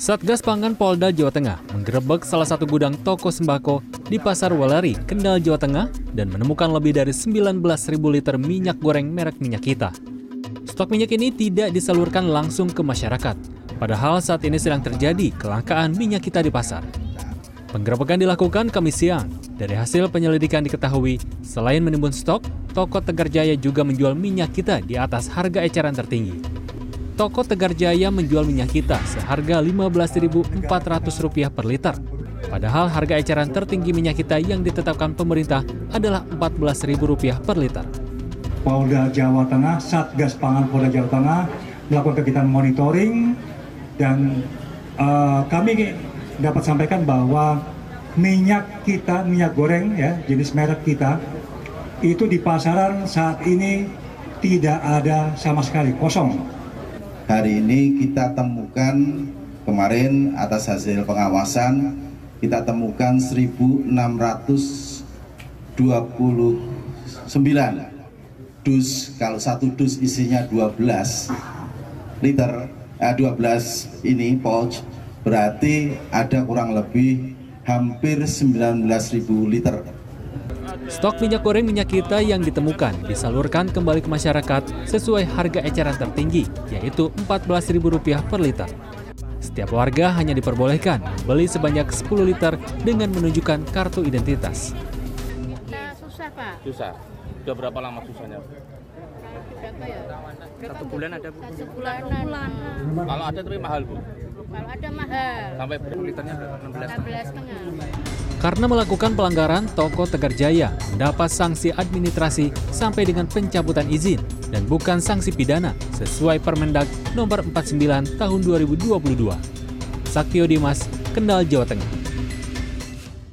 Satgas Pangan Polda Jawa Tengah menggerebek salah satu gudang toko sembako di Pasar Waleri, Kendal, Jawa Tengah dan menemukan lebih dari 19.000 liter minyak goreng merek minyak kita. Stok minyak ini tidak disalurkan langsung ke masyarakat, padahal saat ini sedang terjadi kelangkaan minyak kita di pasar. Penggerebekan dilakukan Kamis siang. Dari hasil penyelidikan diketahui, selain menimbun stok, toko Tegar Jaya juga menjual minyak kita di atas harga eceran tertinggi. Toko Tegar Jaya menjual minyak kita seharga Rp15.400 per liter. Padahal harga eceran tertinggi minyak kita yang ditetapkan pemerintah adalah Rp14.000 per liter. Polda Jawa Tengah, Satgas Pangan Polda Jawa Tengah melakukan kegiatan monitoring dan uh, kami dapat sampaikan bahwa minyak kita, minyak goreng ya, jenis merek kita itu di pasaran saat ini tidak ada sama sekali, kosong. Hari ini kita temukan kemarin atas hasil pengawasan kita temukan 1629 dus kalau satu dus isinya 12 liter eh, 12 ini pouch berarti ada kurang lebih hampir 19.000 liter Stok minyak goreng minyak kita yang ditemukan disalurkan kembali ke masyarakat sesuai harga eceran tertinggi, yaitu Rp14.000 per liter. Setiap warga hanya diperbolehkan beli sebanyak 10 liter dengan menunjukkan kartu identitas. Nah, susah pak. Susah. Udah berapa lama susahnya? Ya? Satu bulan ada bu. Satu bulanan. Kalau ada tapi mahal bu. Kalau ada mahal. Sampai berapa liternya? 16 16 setengah. Karena melakukan pelanggaran, toko Tegar Jaya mendapat sanksi administrasi sampai dengan pencabutan izin dan bukan sanksi pidana sesuai Permendag nomor 49 tahun 2022. Saktio Dimas, Kendal, Jawa Tengah.